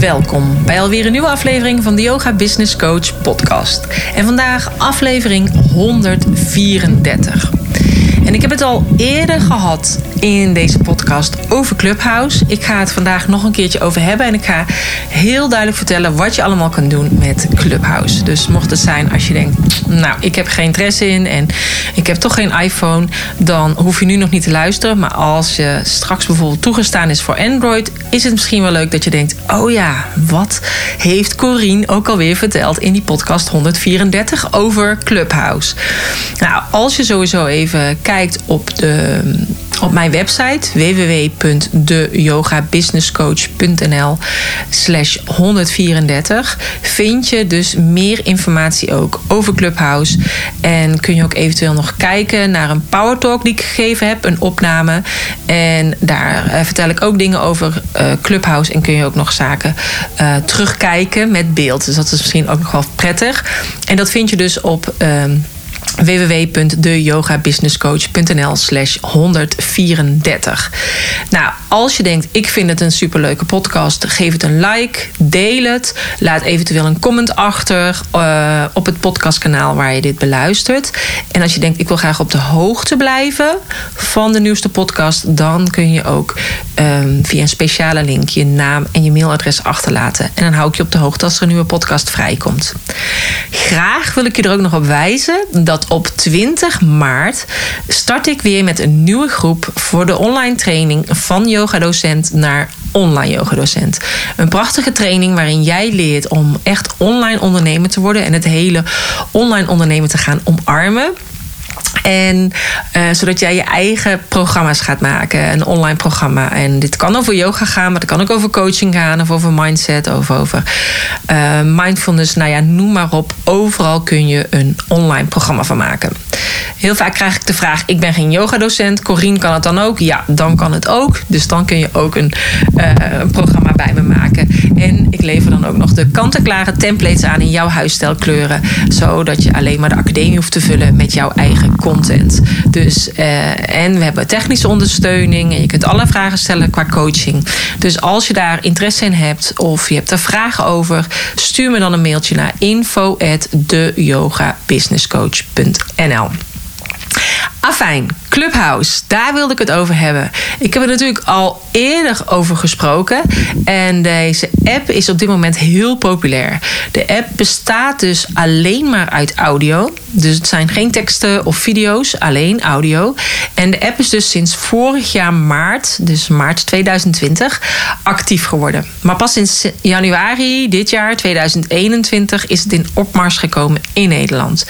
Welkom bij alweer een nieuwe aflevering van de Yoga Business Coach podcast. En vandaag aflevering 134. En ik heb het al eerder gehad in deze podcast over Clubhouse. Ik ga het vandaag nog een keertje over hebben. En ik ga heel duidelijk vertellen wat je allemaal kan doen met Clubhouse. Dus mocht het zijn als je denkt, nou, ik heb geen interesse in en ik heb toch geen iPhone, dan hoef je nu nog niet te luisteren. Maar als je straks bijvoorbeeld toegestaan is voor Android, is het misschien wel leuk dat je denkt, oh ja, wat heeft Corine ook alweer verteld in die podcast 134 over Clubhouse? Nou, als je sowieso even kijkt op de op mijn website www.deyogabusinesscoach.nl slash 134 vind je dus meer informatie ook over Clubhouse. En kun je ook eventueel nog kijken naar een power talk die ik gegeven heb, een opname. En daar eh, vertel ik ook dingen over uh, Clubhouse en kun je ook nog zaken uh, terugkijken met beeld. Dus dat is misschien ook nog wel prettig. En dat vind je dus op... Uh, www.deyogabusinesscoach.nl slash 134. Nou, als je denkt, ik vind het een superleuke podcast, geef het een like, deel het, laat eventueel een comment achter uh, op het podcastkanaal waar je dit beluistert. En als je denkt, ik wil graag op de hoogte blijven van de nieuwste podcast, dan kun je ook um, via een speciale link je naam en je mailadres achterlaten. En dan hou ik je op de hoogte als er een nieuwe podcast vrijkomt. Graag wil ik je er ook nog op wijzen dat op 20 maart start ik weer met een nieuwe groep voor de online training van yogadocent naar online yogadocent. Een prachtige training waarin jij leert om echt online ondernemer te worden en het hele online ondernemen te gaan omarmen. En uh, zodat jij je eigen programma's gaat maken, een online programma. En dit kan over yoga gaan, maar het kan ook over coaching gaan, of over mindset, of over uh, mindfulness. Nou ja, noem maar op. Overal kun je een online programma van maken. Heel vaak krijg ik de vraag: ik ben geen yogadocent. Corine kan het dan ook? Ja, dan kan het ook. Dus dan kun je ook een, uh, een programma bij me maken. En ik lever dan ook nog de kant-en-klare templates aan in jouw huisstijlkleuren, zodat je alleen maar de academie hoeft te vullen met jouw eigen content. Dus, uh, en we hebben technische ondersteuning en je kunt alle vragen stellen qua coaching. Dus als je daar interesse in hebt of je hebt er vragen over, stuur me dan een mailtje naar info@deyogabusinesscoach.nl. Afijn, Clubhouse, daar wilde ik het over hebben. Ik heb er natuurlijk al eerder over gesproken. En deze app is op dit moment heel populair. De app bestaat dus alleen maar uit audio. Dus het zijn geen teksten of video's, alleen audio. En de app is dus sinds vorig jaar maart, dus maart 2020, actief geworden. Maar pas sinds januari dit jaar, 2021, is het in opmars gekomen in Nederland.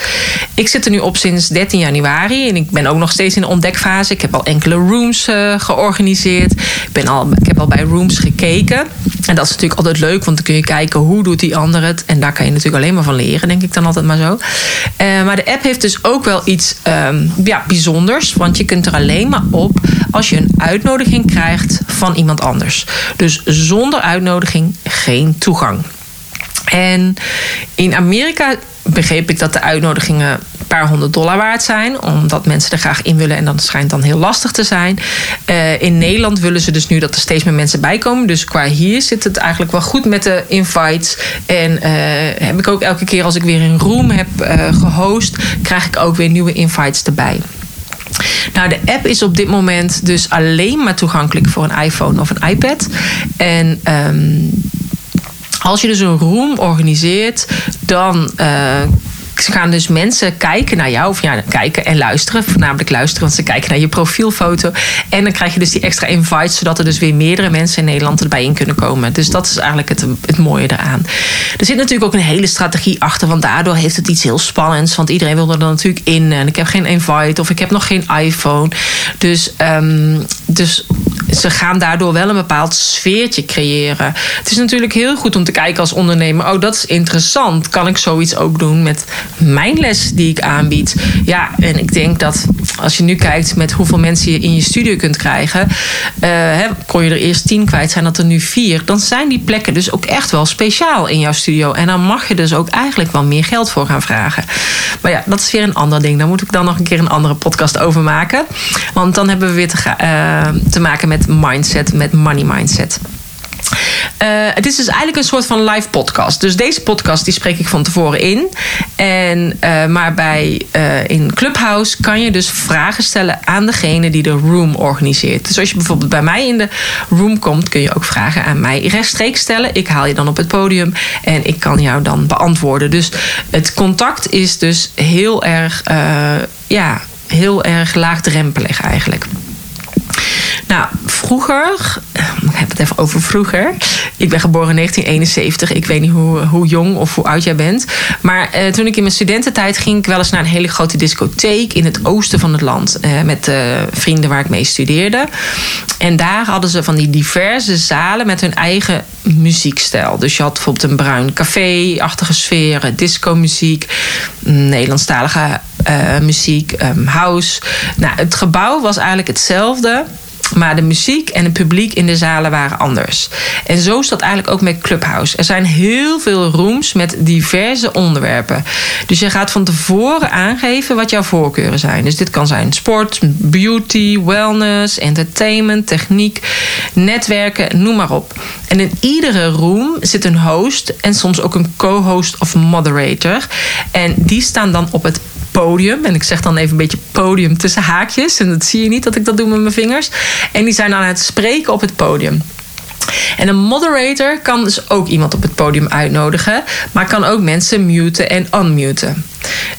Ik zit er nu op sinds 13 januari en ik ben ook nog steeds in ontdekfase. Ik heb al enkele rooms uh, georganiseerd. Ik, ben al, ik heb al bij rooms gekeken. En dat is natuurlijk altijd leuk, want dan kun je kijken hoe doet die ander het. En daar kan je natuurlijk alleen maar van leren, denk ik dan altijd maar zo. Uh, maar de app heeft dus ook wel iets um, ja, bijzonders. Want je kunt er alleen maar op als je een uitnodiging krijgt van iemand anders. Dus zonder uitnodiging geen toegang. En in Amerika begreep ik dat de uitnodigingen paar honderd dollar waard zijn. Omdat mensen er graag in willen en dat schijnt dan heel lastig te zijn. Uh, in Nederland willen ze dus nu dat er steeds meer mensen bij komen. Dus qua hier zit het eigenlijk wel goed met de invites. En uh, heb ik ook elke keer als ik weer een room heb uh, gehost, krijg ik ook weer nieuwe invites erbij. Nou, de app is op dit moment dus alleen maar toegankelijk voor een iPhone of een iPad. En um, als je dus een room organiseert, dan uh, gaan dus mensen kijken naar jou. Of ja, kijken en luisteren. Voornamelijk luisteren, want ze kijken naar je profielfoto. En dan krijg je dus die extra invites, zodat er dus weer meerdere mensen in Nederland erbij in kunnen komen. Dus dat is eigenlijk het, het mooie eraan. Er zit natuurlijk ook een hele strategie achter, want daardoor heeft het iets heel spannends. Want iedereen wil er dan natuurlijk in. En ik heb geen invite of ik heb nog geen iPhone. Dus um, dus ze gaan daardoor wel een bepaald sfeertje creëren. Het is natuurlijk heel goed om te kijken als ondernemer: oh, dat is interessant. Kan ik zoiets ook doen met mijn les die ik aanbied? Ja, en ik denk dat als je nu kijkt met hoeveel mensen je in je studio kunt krijgen, hè, kon je er eerst tien kwijt, zijn dat er nu vier. Dan zijn die plekken dus ook echt wel speciaal in jouw studio. En dan mag je dus ook eigenlijk wel meer geld voor gaan vragen. Maar ja, dat is weer een ander ding. Daar moet ik dan nog een keer een andere podcast over maken. Want dan hebben we weer te, uh, te maken met mindset, met money mindset. Uh, het is dus eigenlijk een soort van live podcast. Dus deze podcast die spreek ik van tevoren in. En, uh, maar bij, uh, in Clubhouse kan je dus vragen stellen aan degene die de room organiseert. Dus als je bijvoorbeeld bij mij in de room komt, kun je ook vragen aan mij rechtstreeks stellen. Ik haal je dan op het podium en ik kan jou dan beantwoorden. Dus het contact is dus heel erg, ja, heel erg laagdrempelig eigenlijk. Nou, vroeger, ik heb het even over vroeger. Ik ben geboren in 1971. Ik weet niet hoe, hoe jong of hoe oud jij bent. Maar eh, toen ik in mijn studententijd ging ik wel eens naar een hele grote discotheek in het oosten van het land. Eh, met vrienden waar ik mee studeerde. En daar hadden ze van die diverse zalen met hun eigen muziekstijl. Dus je had bijvoorbeeld een bruin café-achtige sfeer, disco-muziek, Nederlandstalige muziek, um, house. Nou, het gebouw was eigenlijk hetzelfde. Maar de muziek en het publiek in de zalen waren anders. En zo is dat eigenlijk ook met Clubhouse. Er zijn heel veel rooms met diverse onderwerpen. Dus je gaat van tevoren aangeven wat jouw voorkeuren zijn. Dus dit kan zijn sport, beauty, wellness, entertainment, techniek, netwerken, noem maar op. En in iedere room zit een host en soms ook een co-host of moderator. En die staan dan op het podium. En ik zeg dan even een beetje podium tussen haakjes. En dat zie je niet dat ik dat doe met mijn vingers. En die zijn aan het spreken op het podium. En een moderator kan dus ook iemand op het podium uitnodigen, maar kan ook mensen muten en unmuten.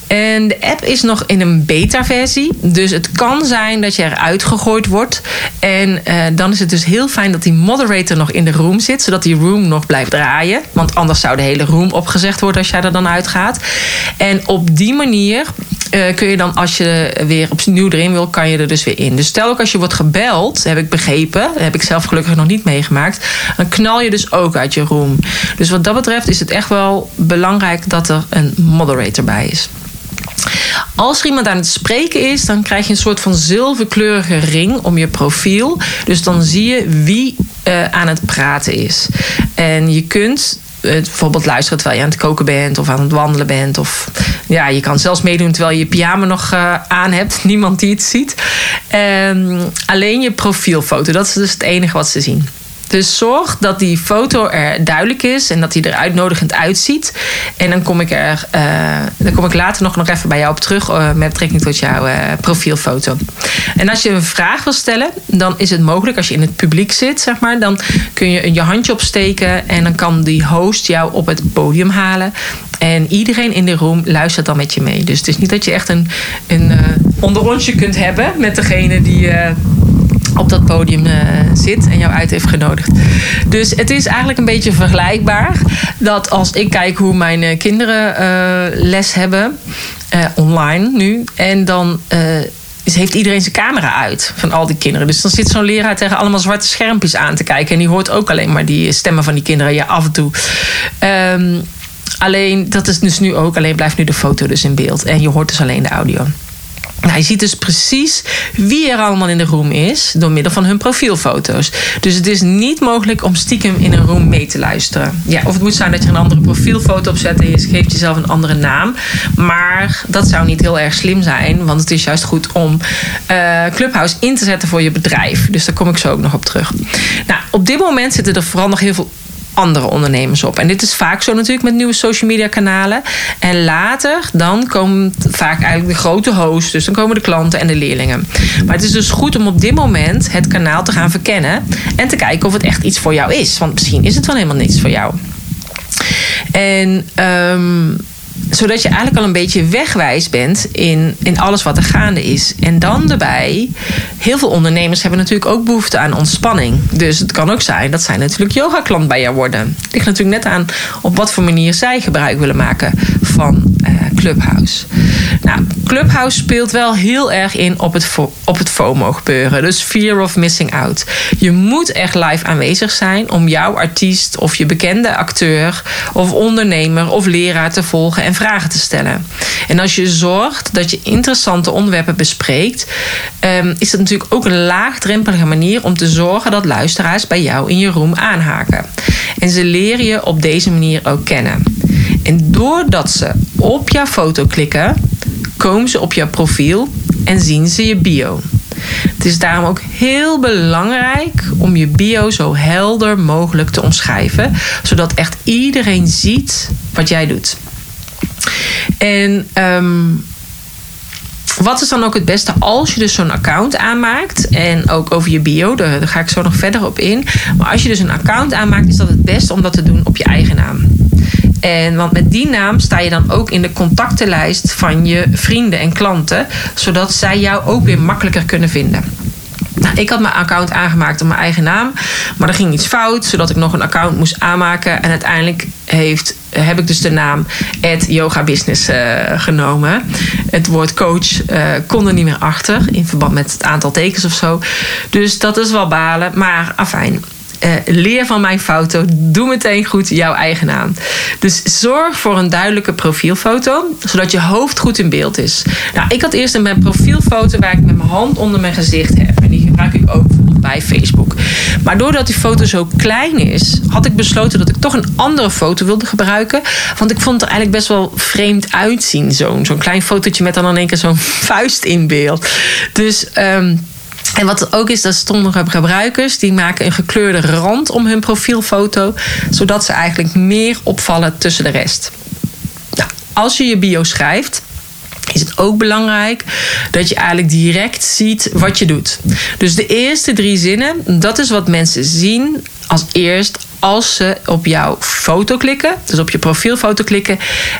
En de app is nog in een beta-versie. Dus het kan zijn dat je eruit gegooid wordt. En uh, dan is het dus heel fijn dat die moderator nog in de room zit. Zodat die room nog blijft draaien. Want anders zou de hele room opgezegd worden als jij er dan uitgaat. En op die manier uh, kun je dan, als je weer opnieuw erin wil, kan je er dus weer in. Dus stel ook als je wordt gebeld, heb ik begrepen, heb ik zelf gelukkig nog niet meegemaakt, dan knal je dus ook uit je room. Dus wat dat betreft is het echt wel belangrijk dat er een moderator bij is. Als er iemand aan het spreken is, dan krijg je een soort van zilverkleurige ring om je profiel. Dus dan zie je wie uh, aan het praten is. En je kunt bijvoorbeeld luisteren terwijl je aan het koken bent of aan het wandelen bent. Of ja, je kan zelfs meedoen terwijl je je pyjama nog uh, aan hebt. Niemand die het ziet. Um, alleen je profielfoto, dat is dus het enige wat ze zien. Dus zorg dat die foto er duidelijk is en dat die er uitnodigend uitziet. En dan kom ik er uh, dan kom ik later nog, nog even bij jou op terug uh, met betrekking tot jouw uh, profielfoto. En als je een vraag wil stellen, dan is het mogelijk als je in het publiek zit, zeg maar, dan kun je je handje opsteken en dan kan die host jou op het podium halen. En iedereen in de room luistert dan met je mee. Dus het is niet dat je echt een, een onderrondje kunt hebben met degene die op dat podium uh, zit en jou uit heeft genodigd. Dus het is eigenlijk een beetje vergelijkbaar dat als ik kijk hoe mijn uh, kinderen uh, les hebben, online nu, en dan. Heeft iedereen zijn camera uit van al die kinderen. Dus dan zit zo'n leraar tegen allemaal zwarte schermpjes aan te kijken. En die hoort ook alleen maar die stemmen van die kinderen ja, af en toe. Um, alleen, dat is dus nu ook. Alleen blijft nu de foto dus in beeld. En je hoort dus alleen de audio. Nou, je ziet dus precies wie er allemaal in de room is door middel van hun profielfoto's. Dus het is niet mogelijk om stiekem in een room mee te luisteren. Ja, of het moet zijn dat je een andere profielfoto opzet en je geeft jezelf een andere naam. Maar dat zou niet heel erg slim zijn, want het is juist goed om uh, Clubhouse in te zetten voor je bedrijf. Dus daar kom ik zo ook nog op terug. Nou, op dit moment zitten er vooral nog heel veel andere ondernemers op. En dit is vaak zo natuurlijk met nieuwe social media kanalen. En later dan komen vaak eigenlijk de grote hosts. Dus dan komen de klanten en de leerlingen. Maar het is dus goed om op dit moment het kanaal te gaan verkennen. En te kijken of het echt iets voor jou is. Want misschien is het wel helemaal niets voor jou. En um, zodat je eigenlijk al een beetje wegwijs bent in, in alles wat er gaande is. En dan erbij, heel veel ondernemers hebben natuurlijk ook behoefte aan ontspanning. Dus het kan ook zijn dat zij natuurlijk yoga-klant bij jou worden. Het ligt natuurlijk net aan op wat voor manier zij gebruik willen maken van uh, Clubhouse. Nou, Clubhouse speelt wel heel erg in op het, op het FOMO gebeuren. Dus fear of missing out. Je moet echt live aanwezig zijn om jouw artiest of je bekende acteur of ondernemer of leraar te volgen en vragen te stellen. En als je zorgt dat je interessante onderwerpen bespreekt, ehm, is dat natuurlijk ook een laagdrempelige manier om te zorgen dat luisteraars bij jou in je room aanhaken. En ze leren je op deze manier ook kennen. En doordat ze op jouw foto klikken, komen ze op jouw profiel en zien ze je bio. Het is daarom ook heel belangrijk om je bio zo helder mogelijk te omschrijven, zodat echt iedereen ziet wat jij doet. En um, wat is dan ook het beste als je dus zo'n account aanmaakt? En ook over je bio, daar, ga ik zo nog verder op in. Maar als je dus een account aanmaakt, is dat het beste om dat te doen op je eigen naam. En want met die naam sta je dan ook in de contactenlijst van je vrienden en klanten, zodat zij jou ook weer makkelijker kunnen vinden. Nou, ik had mijn account aangemaakt op mijn eigen naam. Maar er ging iets fout, zodat ik nog een account moest aanmaken. En uiteindelijk heeft, heb ik dus de naam Yoga Business uh, genomen. Het woord coach uh, kon er niet meer achter. In verband met het aantal tekens of zo. Dus dat is wel balen. Maar afijn. Uh, leer van mijn foto. Doe meteen goed jouw eigen naam. Dus zorg voor een duidelijke profielfoto, zodat je hoofd goed in beeld is. Nou, ik had eerst een profielfoto waar ik met mijn hand onder mijn gezicht heb. Ik ook bij Facebook. Maar doordat die foto zo klein is, had ik besloten dat ik toch een andere foto wilde gebruiken. Want ik vond het eigenlijk best wel vreemd uitzien. Zo'n zo'n klein fotootje met dan in één keer zo'n vuist in beeld. Dus. Um, en wat ook is, dat stonden gebruikers die maken een gekleurde rand om hun profielfoto, zodat ze eigenlijk meer opvallen tussen de rest. Nou, als je je bio schrijft, is het ook belangrijk dat je eigenlijk direct ziet wat je doet. Dus de eerste drie zinnen, dat is wat mensen zien als eerst als ze op jouw foto klikken, dus op je profielfoto klikken.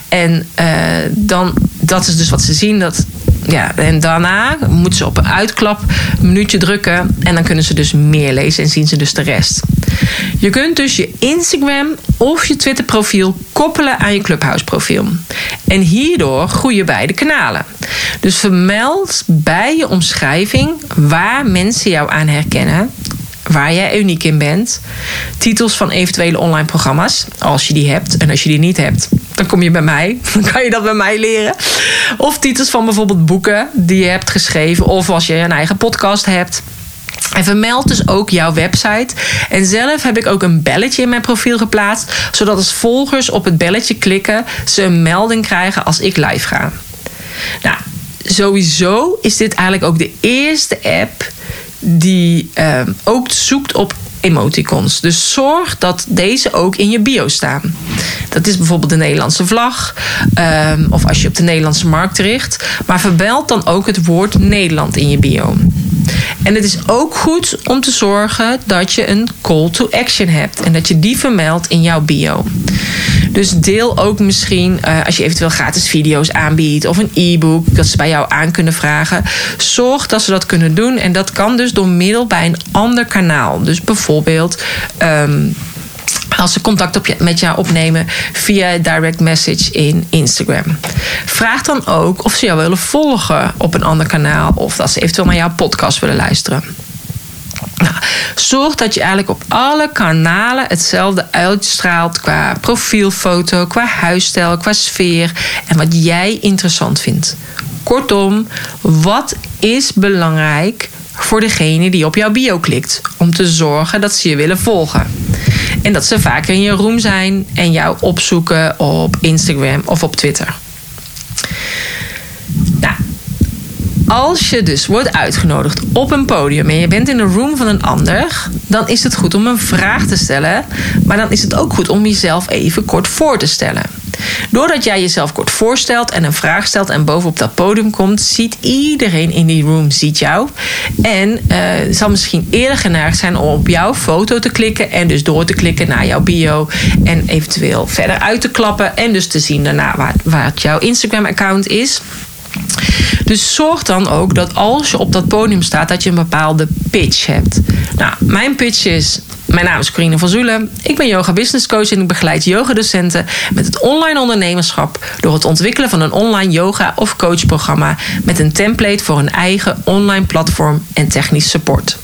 En uh, dan, dat is dus wat ze zien. Dat, ja, en daarna moeten ze op een uitklap minuutje drukken. En dan kunnen ze dus meer lezen en zien ze dus de rest. Je kunt dus je Instagram of je Twitter profiel koppelen aan je Clubhouse profiel. En hierdoor groeien beide kanalen. Dus vermeld bij je omschrijving waar mensen jou aan herkennen waar jij uniek in bent. Titels van eventuele online programma's, als je die hebt. En als je die niet hebt, dan kom je bij mij. Dan kan je dat bij mij leren. Of titels van bijvoorbeeld boeken die je hebt geschreven. Of als je een eigen podcast hebt. En vermeld dus ook jouw website. En zelf heb ik ook een belletje in mijn profiel geplaatst. Zodat als volgers op het belletje klikken, ze een melding krijgen als ik live ga. Nou, sowieso is dit eigenlijk ook de eerste app die uh, ook zoekt op emoticons. Dus zorg dat deze ook in je bio staan. Dat is bijvoorbeeld de Nederlandse vlag. Um, of als je op de Nederlandse markt richt. Maar verbeld dan ook het woord Nederland in je bio. En het is ook goed om te zorgen dat je een call to action hebt. En dat je die vermeldt in jouw bio. Dus deel ook misschien, uh, als je eventueel gratis video's aanbiedt of een e-book, dat ze bij jou aan kunnen vragen. Zorg dat ze dat kunnen doen. En dat kan dus door middel bij een ander kanaal. Dus bijvoorbeeld. Um, als ze contact op je, met jou opnemen via direct message in Instagram. Vraag dan ook of ze jou willen volgen op een ander kanaal of dat ze eventueel naar jouw podcast willen luisteren. Nou, zorg dat je eigenlijk op alle kanalen hetzelfde uitstraalt qua profielfoto, qua huisstijl, qua sfeer en wat jij interessant vindt. Kortom, wat is belangrijk voor degene die op jouw bio klikt om te zorgen dat ze je willen volgen? En dat ze vaker in je room zijn en jou opzoeken op Instagram of op Twitter. Nou, als je dus wordt uitgenodigd op een podium en je bent in de room van een ander, dan is het goed om een vraag te stellen. Maar dan is het ook goed om jezelf even kort voor te stellen. Doordat jij jezelf kort voorstelt en een vraag stelt en bovenop dat podium komt, ziet iedereen in die room ziet jou. En uh, zal misschien eerder geneigd zijn om op jouw foto te klikken en dus door te klikken naar jouw bio en eventueel verder uit te klappen en dus te zien daarna waar, jouw Instagram-account is. Dus zorg dan ook dat als je op dat podium staat, dat je een bepaalde pitch hebt. Nou, mijn pitch is Mijn naam is Corine van Zoelen. Ik ben yoga business coach en ik begeleid yogadocenten met het online ondernemerschap door het ontwikkelen van een online yoga of coachprogramma met een template voor een eigen online platform en technisch support.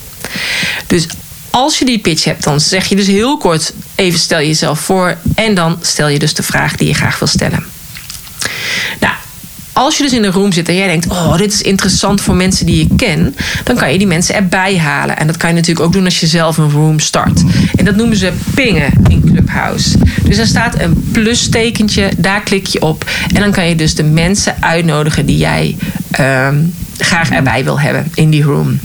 Dus als je die pitch hebt, dan zeg je dus heel kort even stel je jezelf voor en dan stel je dus de vraag die je graag wil stellen. Als je dus in een room zit en jij denkt: Oh, dit is interessant voor mensen die ik ken, dan kan je die mensen erbij halen. En dat kan je natuurlijk ook doen als je zelf een room start. En dat noemen ze pingen in Clubhouse. Dus er staat een plustekentje, daar klik je op. En dan kan je dus de mensen uitnodigen die jij uh, graag erbij wil hebben in die room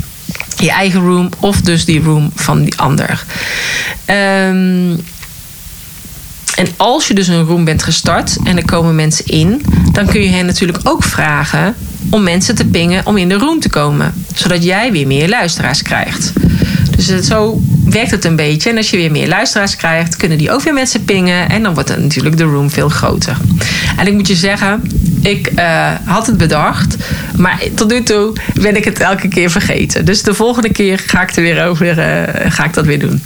je eigen room of dus die room van die ander. Um, en als je dus een room bent gestart en er komen mensen in, dan kun je hen natuurlijk ook vragen om mensen te pingen om in de room te komen. Zodat jij weer meer luisteraars krijgt. Dus zo werkt het een beetje. En als je weer meer luisteraars krijgt, kunnen die ook weer mensen pingen. En dan wordt natuurlijk de room veel groter. En ik moet je zeggen, ik uh, had het bedacht. Maar tot nu toe ben ik het elke keer vergeten. Dus de volgende keer ga ik er weer over, uh, ga ik dat weer doen.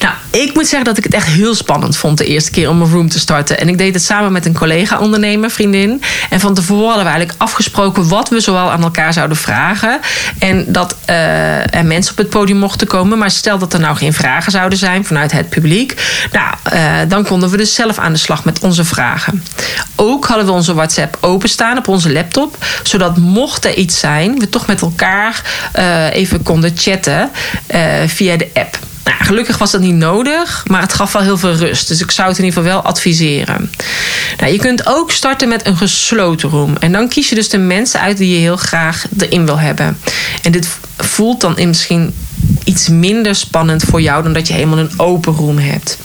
Nou, ik moet zeggen dat ik het echt heel spannend vond de eerste keer om een room te starten. En ik deed het samen met een collega-ondernemer, vriendin. En van tevoren hadden we eigenlijk afgesproken wat we zoal aan elkaar zouden vragen. En dat uh, er mensen op het podium mochten komen. Maar stel dat er nou geen vragen zouden zijn vanuit het publiek. Nou, uh, dan konden we dus zelf aan de slag met onze vragen. Ook hadden we onze WhatsApp openstaan op onze laptop. Zodat mocht er iets zijn, we toch met elkaar uh, even konden chatten via de app. Nou, gelukkig was dat niet nodig, maar het gaf wel heel veel rust. Dus ik zou het in ieder geval wel adviseren. Nou, je kunt ook starten met een gesloten room. En dan kies je dus de mensen uit die je heel graag erin wil hebben. En dit voelt dan misschien iets minder spannend voor jou dan dat je helemaal een open room hebt.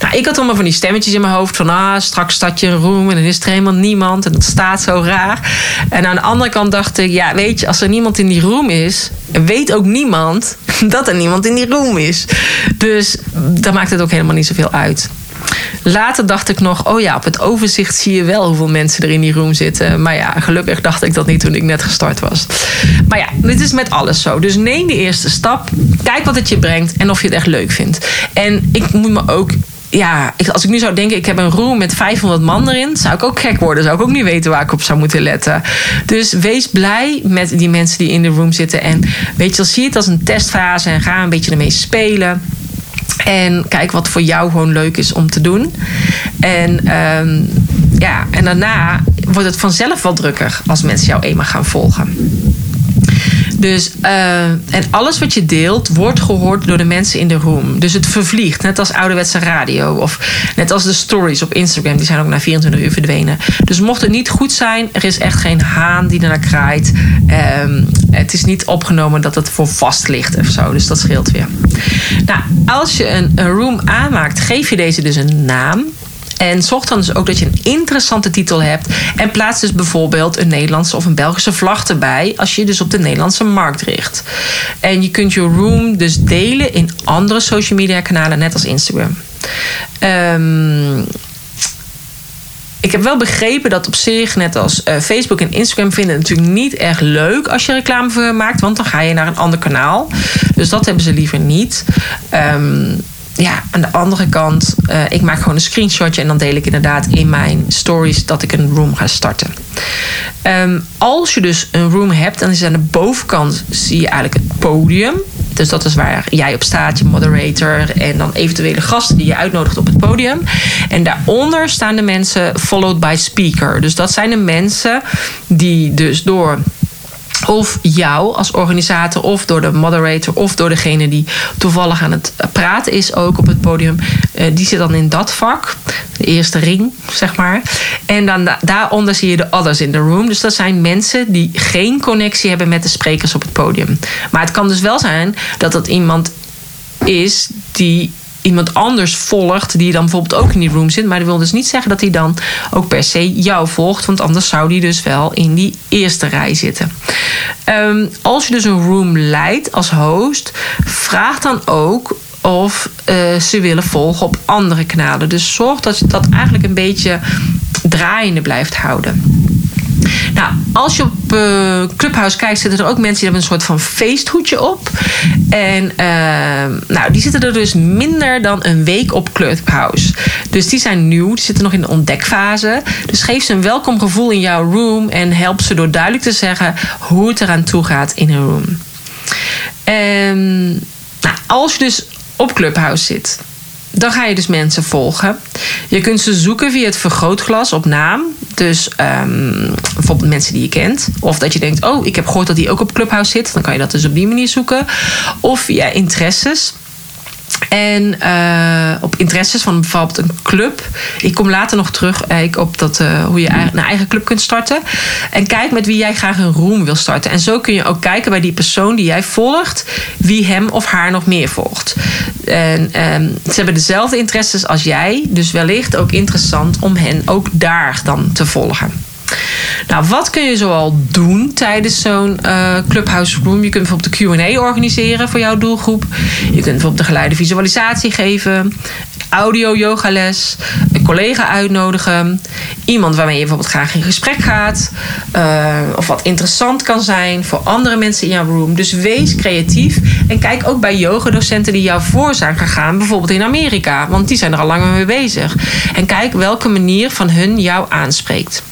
Nou, ik had allemaal van die stemmetjes in mijn hoofd van ah, straks start je een room en dan is er helemaal niemand en dat staat zo raar. En aan de andere kant dacht ik, ja, weet je, als er niemand in die room is, weet ook niemand dat er niemand in die room is. Dus dan maakt het ook helemaal niet zoveel uit. Later dacht ik nog, oh ja, op het overzicht zie je wel hoeveel mensen er in die room zitten. Maar ja, gelukkig dacht ik dat niet toen ik net gestart was. Maar ja, dit is met alles zo. Dus neem de eerste stap. Kijk wat het je brengt en of je het echt leuk vindt. En ik moet me ook ja, als ik nu zou denken, ik heb een room met 500 man erin, zou ik ook gek worden. Zou ik ook niet weten waar ik op zou moeten letten. Dus wees blij met die mensen die in de room zitten. En weet je, zie het als een testfase en ga een beetje ermee spelen. En kijk wat voor jou gewoon leuk is om te doen. En, um, ja, en daarna wordt het vanzelf wel drukker als mensen jou eenmaal gaan volgen. Dus, uh, en alles wat je deelt wordt gehoord door de mensen in de room. Dus het vervliegt, net als ouderwetse radio. Of net als de stories op Instagram, die zijn ook na 24 uur verdwenen. Dus mocht het niet goed zijn, er is echt geen haan die ernaar kraait. Um, het is niet opgenomen dat het voor vast ligt of zo. Dus dat scheelt weer. Nou, als je een, een room aanmaakt, geef je deze dus een naam. En zorg dan dus ook dat je een interessante titel hebt. En plaats dus bijvoorbeeld een Nederlandse of een Belgische vlag erbij. Als je dus op de Nederlandse markt richt. En je kunt je room dus delen in andere social media kanalen, net als Instagram. Um, ik heb wel begrepen dat op zich, net als uh, Facebook en Instagram, vinden het natuurlijk niet erg leuk als je reclame voor maakt. Want dan ga je naar een ander kanaal. Dus dat hebben ze liever niet. Um, ja, aan de andere kant, uh, ik maak gewoon een screenshotje en dan deel ik inderdaad in mijn stories dat ik een room ga starten. Um, als je dus een room hebt, dan is aan de bovenkant zie je eigenlijk het podium. Dus dat is waar jij op staat, je moderator en dan eventuele gasten die je uitnodigt op het podium. En daaronder staan de mensen followed by speaker. Dus dat zijn de mensen die dus door of jou als organisator, of door de moderator, of door degene die toevallig aan het praten is ook op het podium. Uh, die zit dan in dat vak, de eerste ring, zeg maar. En dan da daaronder zie je de others in the room. Dus dat zijn mensen die geen connectie hebben met de sprekers op het podium. Maar het kan dus wel zijn dat dat iemand is die iemand anders volgt, die dan bijvoorbeeld ook in die room zit. Maar dat wil dus niet zeggen dat hij dan ook per se jou volgt, want anders zou die dus wel in die eerste rij zitten. Um, als je dus een room leidt als host, vraag dan ook of uh, ze willen volgen op andere kanalen. Dus zorg dat je dat eigenlijk een beetje draaiende blijft houden. Nou, als je op uh, Clubhouse kijkt, zitten er ook mensen die hebben een soort van feesthoedje op. En uh, nou, die zitten er dus minder dan een week op Clubhouse. Dus die zijn nieuw, die zitten nog in de ontdekfase. Dus geef ze een welkom gevoel in jouw room en help ze door duidelijk te zeggen hoe het eraan toe gaat in een room. En nou, als je dus op Clubhouse zit, dan ga je dus mensen volgen. Je kunt ze zoeken via het vergrootglas op naam. Dus um, bijvoorbeeld mensen die je kent. Of dat je denkt, oh, ik heb gehoord dat die ook op Clubhouse zit. Dan kan je dat dus op die manier zoeken. Of via interesses. En uh, op interesses van bijvoorbeeld een club. Ik kom later nog terug uh, op dat, uh, hoe je een eigen club kunt starten. En kijk met wie jij graag een room wil starten. En zo kun je ook kijken bij die persoon die jij volgt, wie hem of haar nog meer volgt. En um, ze hebben dezelfde interesses als jij, dus wellicht ook interessant om hen ook daar dan te volgen. Nou, wat kun je zoal doen tijdens zo'n uh, Clubhouse Room? Je kunt bijvoorbeeld de QA organiseren voor jouw doelgroep. Je kunt bijvoorbeeld de geleide visualisatie geven. Audio-yogales. Een collega uitnodigen. Iemand waarmee je bijvoorbeeld graag in gesprek gaat. Uh, of wat interessant kan zijn voor andere mensen in jouw room. Dus wees creatief. En kijk ook bij yogadocenten die jou voor zijn gegaan. Bijvoorbeeld in Amerika. Want die zijn er al langer mee bezig. En kijk welke manier van hun jou aanspreekt.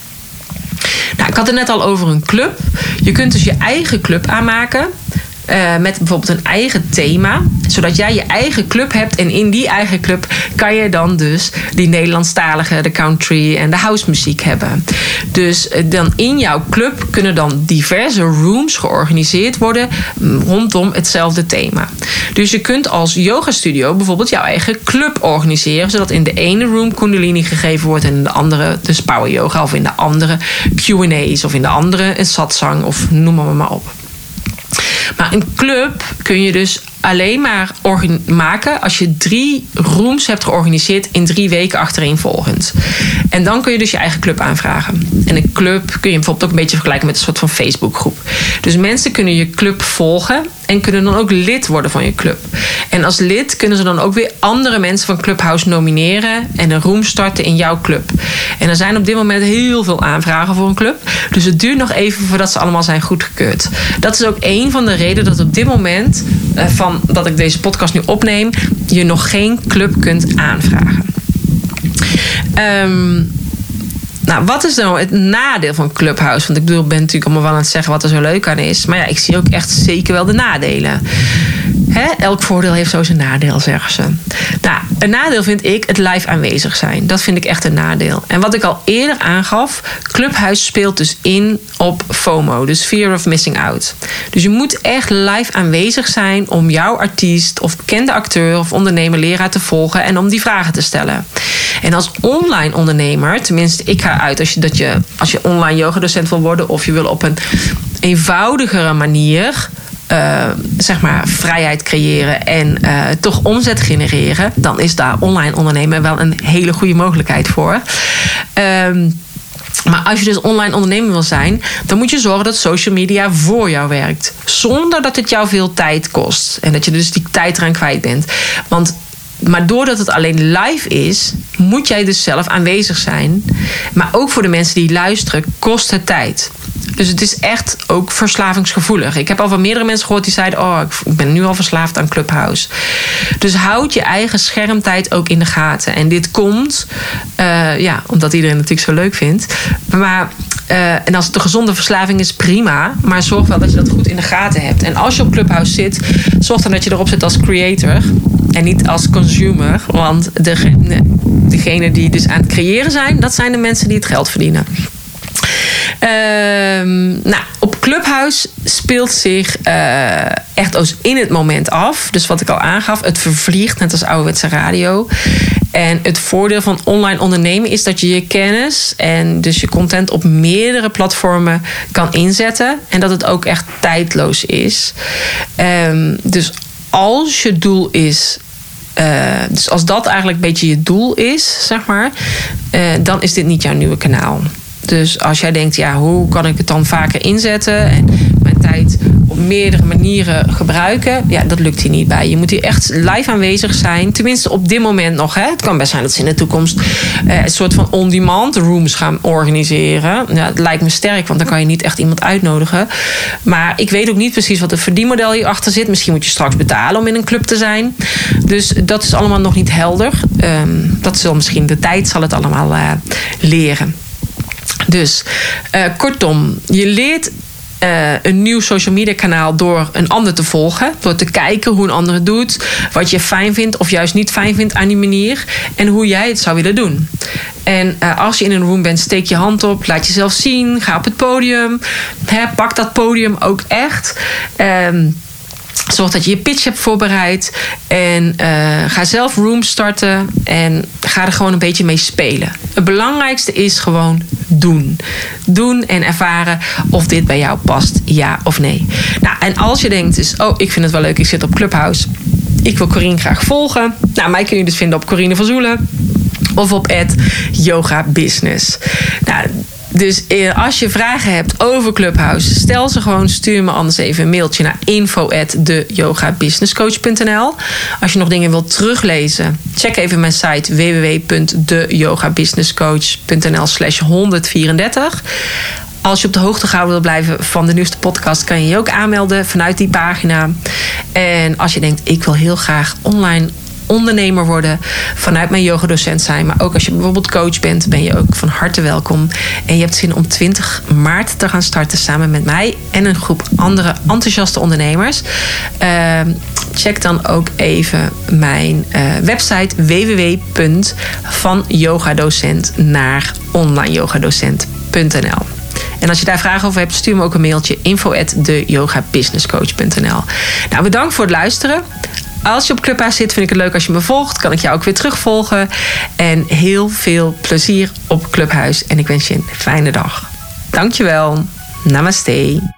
Nou, ik had het net al over een club. Je kunt dus je eigen club aanmaken. Uh, met bijvoorbeeld een eigen thema. Zodat jij je eigen club hebt. En in die eigen club kan je dan dus die Nederlandstalige, de country en de house muziek hebben. Dus uh, dan in jouw club kunnen dan diverse rooms georganiseerd worden rondom hetzelfde thema. Dus je kunt als yoga studio bijvoorbeeld jouw eigen club organiseren. Zodat in de ene room Kundalini gegeven wordt en in de andere dus power yoga. Of in de andere Q&A's of in de andere een satsang of noem maar maar op. Maar een club kun je dus alleen maar maken als je drie rooms hebt georganiseerd in drie weken achtereenvolgend. En dan kun je dus je eigen club aanvragen. En een club kun je bijvoorbeeld ook een beetje vergelijken met een soort van Facebookgroep. Dus mensen kunnen je club volgen en kunnen dan ook lid worden van je club. En als lid kunnen ze dan ook weer andere mensen van Clubhouse nomineren en een room starten in jouw club. En er zijn op dit moment heel veel aanvragen voor een club. Dus het duurt nog even voordat ze allemaal zijn goedgekeurd. Dat is ook een van de redenen dat op dit moment uh, van dat ik deze podcast nu opneem, je nog geen club kunt aanvragen. Um, nou, wat is nou het nadeel van Clubhouse? Want ik bedoel, ben natuurlijk allemaal wel aan het zeggen wat er zo leuk aan is. Maar ja, ik zie ook echt zeker wel de nadelen. Elk voordeel heeft zo zijn nadeel, zeggen ze. Nou, een nadeel vind ik het live aanwezig zijn. Dat vind ik echt een nadeel. En wat ik al eerder aangaf, Clubhuis speelt dus in op FOMO, dus Fear of Missing Out. Dus je moet echt live aanwezig zijn om jouw artiest of bekende acteur of ondernemer, leraar te volgen en om die vragen te stellen. En als online ondernemer, tenminste, ik ga uit als je, dat je, als je online yogadocent wil worden of je wil op een eenvoudigere manier uh, zeg maar vrijheid creëren en uh, toch omzet genereren, dan is daar online ondernemen wel een hele goede mogelijkheid voor. Um, maar als je dus online ondernemer wil zijn, dan moet je zorgen dat social media voor jou werkt. Zonder dat het jou veel tijd kost. En dat je dus die tijd eraan kwijt bent. Want maar doordat het alleen live is, moet jij dus zelf aanwezig zijn. Maar ook voor de mensen die luisteren, kost het tijd. Dus het is echt ook verslavingsgevoelig. Ik heb al van meerdere mensen gehoord die zeiden: Oh, ik ben nu al verslaafd aan Clubhouse. Dus houd je eigen schermtijd ook in de gaten. En dit komt, uh, ja, omdat iedereen het natuurlijk zo leuk vindt. Maar uh, en als het een gezonde verslaving is, prima. Maar zorg wel dat je dat goed in de gaten hebt. En als je op Clubhouse zit, zorg dan dat je erop zit als creator. En niet als consumer. Want degene, degene die dus aan het creëren zijn, dat zijn de mensen die het geld verdienen. Um, nou, op Clubhouse speelt zich uh, echt in het moment af. Dus wat ik al aangaf, het vervliegt net als ouderwetse radio. En het voordeel van online ondernemen is dat je je kennis en dus je content op meerdere platformen kan inzetten. En dat het ook echt tijdloos is. Um, dus als je doel is uh, dus als dat eigenlijk een beetje je doel is, zeg maar, uh, dan is dit niet jouw nieuwe kanaal. Dus als jij denkt, ja, hoe kan ik het dan vaker inzetten? En mijn tijd op meerdere manieren gebruiken. Ja, dat lukt hier niet bij. Je moet hier echt live aanwezig zijn. Tenminste, op dit moment nog. Hè. Het kan best zijn dat ze in de toekomst eh, een soort van on-demand rooms gaan organiseren. Ja, het lijkt me sterk, want dan kan je niet echt iemand uitnodigen. Maar ik weet ook niet precies wat het verdienmodel hierachter zit. Misschien moet je straks betalen om in een club te zijn. Dus dat is allemaal nog niet helder. Um, dat zal misschien de tijd zal het allemaal uh, leren. Dus uh, kortom, je leert uh, een nieuw social media kanaal door een ander te volgen. Door te kijken hoe een ander het doet. Wat je fijn vindt of juist niet fijn vindt aan die manier. En hoe jij het zou willen doen. En uh, als je in een room bent, steek je hand op. Laat jezelf zien. Ga op het podium. Pak dat podium ook echt. Um, Zorg dat je je pitch hebt voorbereid. En uh, ga zelf rooms starten. En ga er gewoon een beetje mee spelen. Het belangrijkste is gewoon doen. Doen en ervaren of dit bij jou past, ja of nee. Nou, en als je denkt, dus, oh, ik vind het wel leuk, ik zit op Clubhouse. Ik wil Corine graag volgen. Nou, mij kun je dus vinden op Corine van Zoelen. Of op yoga business. Nou, dus eh, als je vragen hebt over Clubhouse, stel ze gewoon. Stuur me anders even een mailtje naar info@deyogabusinesscoach.nl. Als je nog dingen wilt teruglezen, check even mijn site www.deyogabusinesscoach.nl/slash 134. Als je op de hoogte gehouden wil blijven van de nieuwste podcast, kan je je ook aanmelden vanuit die pagina. En als je denkt, ik wil heel graag online ondernemer worden, vanuit mijn yogadocent zijn. Maar ook als je bijvoorbeeld coach bent, ben je ook van harte welkom. En je hebt zin om 20 maart te gaan starten samen met mij en een groep andere enthousiaste ondernemers. Uh, check dan ook even mijn uh, website www.vanyogadocent naar onlineyogadocent.nl. En als je daar vragen over hebt, stuur me ook een mailtje info at. Nou, bedankt voor het luisteren. Als je op Clubhouse zit, vind ik het leuk als je me volgt. Kan ik jou ook weer terugvolgen. En heel veel plezier op Clubhuis. En ik wens je een fijne dag. Dankjewel. Namaste.